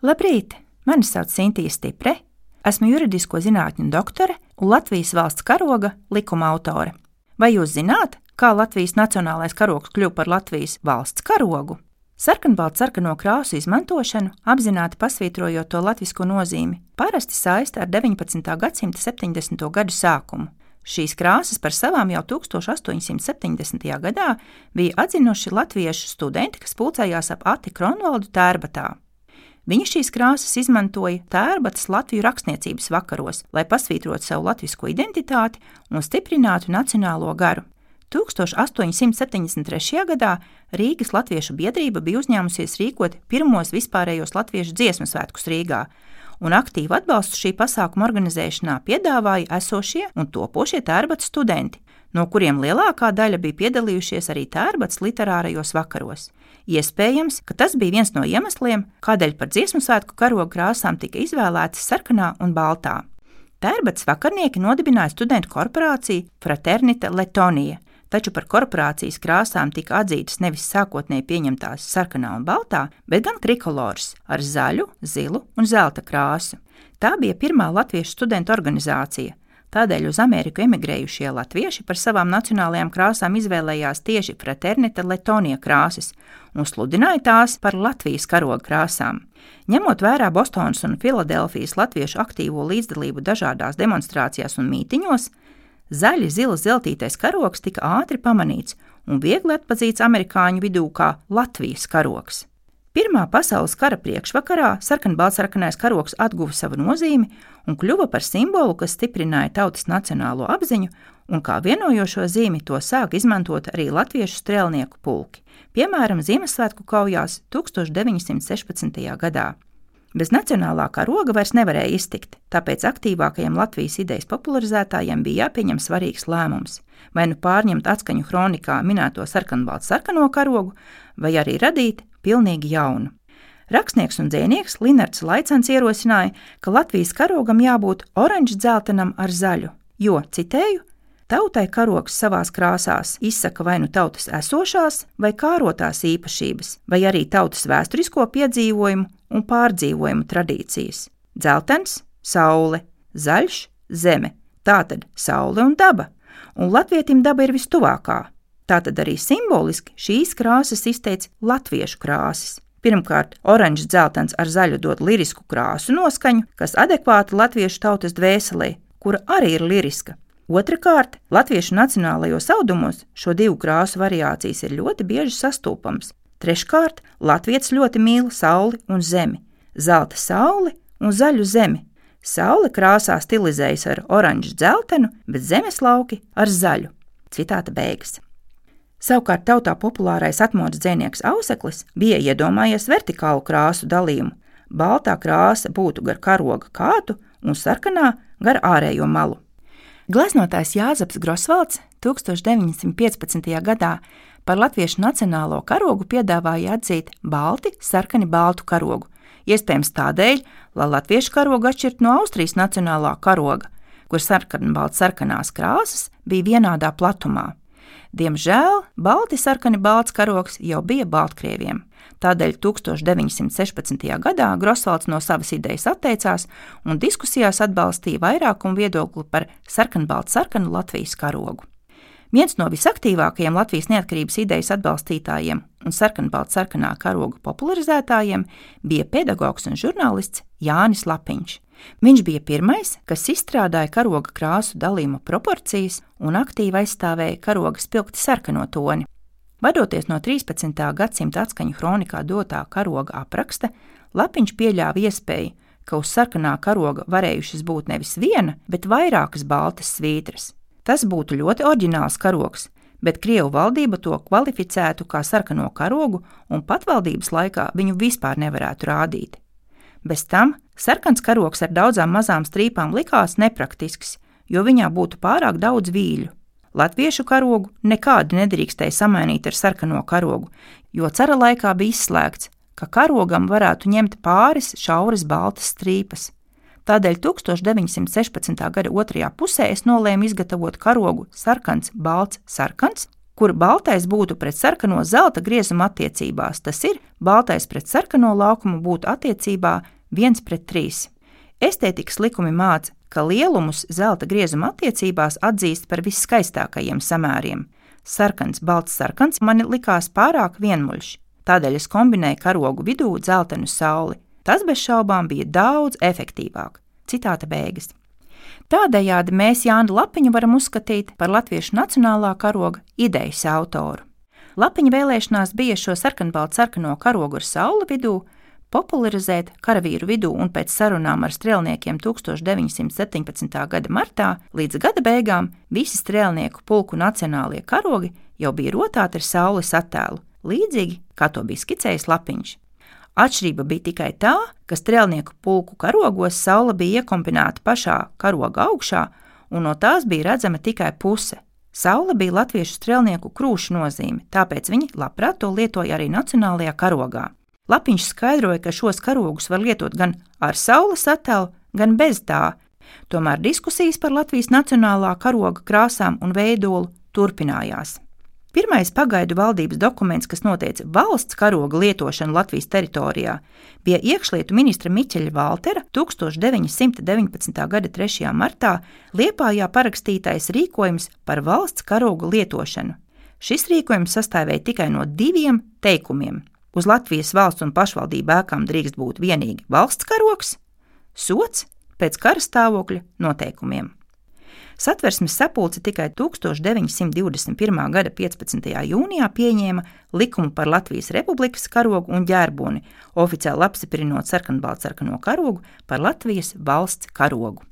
Labrīt! Mani sauc Sintīna Stipre. Esmu juridisko zinātņu doktore un Latvijas valsts karoga likuma autore. Vai jūs zināt, kā Latvijas nacionālais karogs kļuva par Latvijas valsts karogu? Sarkanbaltu sarkano krāsu izmantošanu, apzināti pasvītrojot to latviešu nozīmi, parasti saista ar 19. gadsimta 70. gadu sākumu. Šīs krāsas par savām jau 1870. gadā bija atzinuši latviešu studenti, kas pulcējās ap Ati Kronvaldu tērbatā. Viņi šīs krāsas izmantoja tērbatas Latviju rakstniecības vakaros, lai pasvītrotu savu latviešu identitāti un stiprinātu nacionālo garu. 1873. gadā Rīgas Latviešu biedrība bija uzņēmusies rīkot pirmos vispārējos latviešu dziesmu svētkus Rīgā, un aktīvu atbalstu šī pasākuma organizēšanā piedāvāja esošie un topošie tērbats studenti, no kuriem lielākā daļa bija piedalījušies arī tērbats literārajos vakaros. Iespējams, ka tas bija viens no iemesliem, kādēļ par dziesmu svētku karoga krāsām tika izvēlētas sarkanā un baltā. Tērbats vakarnieki nodibināja studentu korporāciju Fraternita Letonija, taču par korporācijas krāsām tika atzītas nevis sākotnēji pieņemtās sarkanā un baltā, bet gan trikolors ar zaļu, zilu un zelta krāsu. Tā bija pirmā latviešu studentu organizācija. Tādēļ uz Ameriku emigrējušie latvieši par savām nacionālajām krāsām izvēlējās tieši fraternita Letonija krāsas un sludināja tās par Latvijas karoga krāsām. Ņemot vērā Bostonas un Filadelfijas latviešu aktīvo līdzdalību dažādās demonstrācijās un mītiņos, Zaļi zils zeltītais karoks tika ātri pamanīts un viegli atpazīts amerikāņu vidū kā Latvijas karoks. Pirmā pasaules kara priekšvakarā sarkanbaltsarkanais karoks atguva savu nozīmi un kļuva par simbolu, kas stiprināja tautas nacionālo apziņu, un kā vienojošo zīmi to sāk izmantot arī latviešu strēlnieku pulki, piemēram, Ziemassvētku kaujās 1916. gadā. Bez nacionālā karoga vairs nevarēja iztikt, tāpēc aktīvākajiem Latvijas idejas popularizētājiem bija jāpieņem svarīgs lēmums - vai nu pārņemt atskaņu kronikā minēto sarkanbaltu sarkano karogu, vai arī radīt pilnīgi jaunu. Rakstnieks un dzēnieks Linnards Laicens ierosināja, ka Latvijas karogam jābūt oranžs dzeltenam ar zaļu, jo, citēju, Tautai karoks savās krāsās izsaka vai nu tautas esošās vai kārotās īpašības, vai arī tautas vēsturisko piedzīvojumu un pārdzīvojumu tradīcijas. Dzeltens, saule, zaļš, zeme, tātad saule un daba, un latvietim daba ir vistuvākā. Tātad arī simboliski šīs krāsas izteica latviešu krāsas. Pirmkārt, oranžs dzeltens ar zaļu dod lirisku krāsu noskaņu, kas adekvāta latviešu tautas dvēselē, kura arī ir liriska, Otrakārt, latviešu nacionālajos audumos šo divu krāsu variācijas ir ļoti bieži sastopamas. Treškārt, latviečs ļoti mīl sauli un zemi, zelta sauli un zaļu zemi. Saule krāsā stilizējas ar oranžu dzeltenu, bet zemes lauki ar zaļu. Citāta beigas. Savukārt tautā populārais atmodas dzēnieks Auseklis bija iedomājies vertikālu krāsu dalījumu. Baltā krāsa būtu gar karoga kātu un sarkanā gar ārējo malu. Glaznotājs Jāzeps Grosvalds 1915. gadā par latviešu nacionālo karogu piedāvāja atzīt balti, sarkani baltu karogu. Iespējams tādēļ, lai latviešu karogu atšķirtu no Austrijas nacionālā karoga, kur sarkanbalts sarkanās krāsas bija vienādā platumā. Diemžēl balti sarkani balts karogs jau bija Baltkrieviem. Tādēļ 1916. gadā Grosvalds no savas idejas atteicās un diskusijās atbalstīja vairākumu viedokli par sarkanbaltu sarkanu Latvijas karogu. Viens no visaktīvākajiem Latvijas neatkarības idejas atbalstītājiem un sarkanbaltu sarkanā karoga popularizētājiem bija pedagogs un žurnālists Jānis Lapiņš. Viņš bija pirmais, kas izstrādāja karoga krāsu dalījuma proporcijas un aktīvi aizstāvēja karoga spilgti sarkano toni. Vadoties no 13. gadsimta atskaņu kronikā dotā karoga apraksta, Lapiņš pieļāva iespēju, ka uz sarkanā karoga varējušas būt nevis viena, bet vairākas baltas svītras. Tas būtu ļoti oriģināls karogs, bet Krievu valdība to kvalificētu kā sarkano karogu, un patvaldības laikā viņu vispār nevarētu rādīt. Bez tam sarkans karogs ar daudzām mazām strīpām likās nepraktisks, jo viņā būtu pārāk daudz vīļu. Latviešu karogu nekādi nedrīkstēja samainīt ar sarkano karogu, jo cara laikā bija izslēgts, ka karogam varētu ņemt pāris šauras baltas strīpas. Tādēļ 1916. gada otrajā pusē es nolēmu izgatavot karogu sarkans, balts, sarkans, kur baltais būtu pret sarkano zelta griezuma attiecībās. Tas ir, baltais pret sarkano laukumu būtu attiecībā 1 pret 3. Estētikas likumi māca, ka lielumus zelta griezuma attiecībās atzīst par viskaistākajiem samēriem. Sarkans, balts sarkans man likās pārāk vienmuļš, tādēļ es kombinēju karogu vidū dzeltenu sauli. Tas bez šaubām bija daudz efektīvāk. Citāta beigas. Tādējādi mēs Jānu Lapiņu varam uzskatīt par latviešu nacionālā karoga idejas autoru. Lapiņa vēlēšanās bija šo sarkanbaltu sarkano karogu ar sauli vidū popularizēt karavīru vidū un pēc sarunām ar strēlniekiem 1917. gada martā līdz gada beigām visi strēlnieku pulku nacionālie karogi jau bija rotāti ar saules attēlu, līdzīgi kā to bija skicējis Lapiņš. Atšķirība bija tikai tā, ka strēlnieku pulku karogos saule bija iekombinēta pašā karoga augšā, un no tās bija redzama tikai puse. Saula bija latviešu strēlnieku krūšu nozīme, tāpēc viņi labprāt to lietoja arī nacionālajā karogā. Lapiņš skaidroja, ka šos karogus var lietot gan ar saules attēlu, gan bez tā. Tomēr diskusijas par Latvijas nacionālā karoga krāsām un veidolu turpinājās. Pirmais pagaidu valdības dokuments, kas noteica valsts karoga lietošanu Latvijas teritorijā, bija iekšlietu ministra Miķeļa Valtera 1919. gada 3. martā Liepājā parakstītais rīkojums par valsts karoga lietošanu. Šis rīkojums sastāvēja tikai no diviem teikumiem. Uz Latvijas valsts un pašvaldību ēkām drīkst būt vienīgi valsts karogs, sots pēc kara stāvokļa noteikumiem. Satversmes sapulce tikai 1921. gada 15. jūnijā pieņēma likumu par Latvijas Republikas karogu un ģērboni, oficiāli apstiprinot sarkanbaltu sarkano karogu par Latvijas valsts karogu.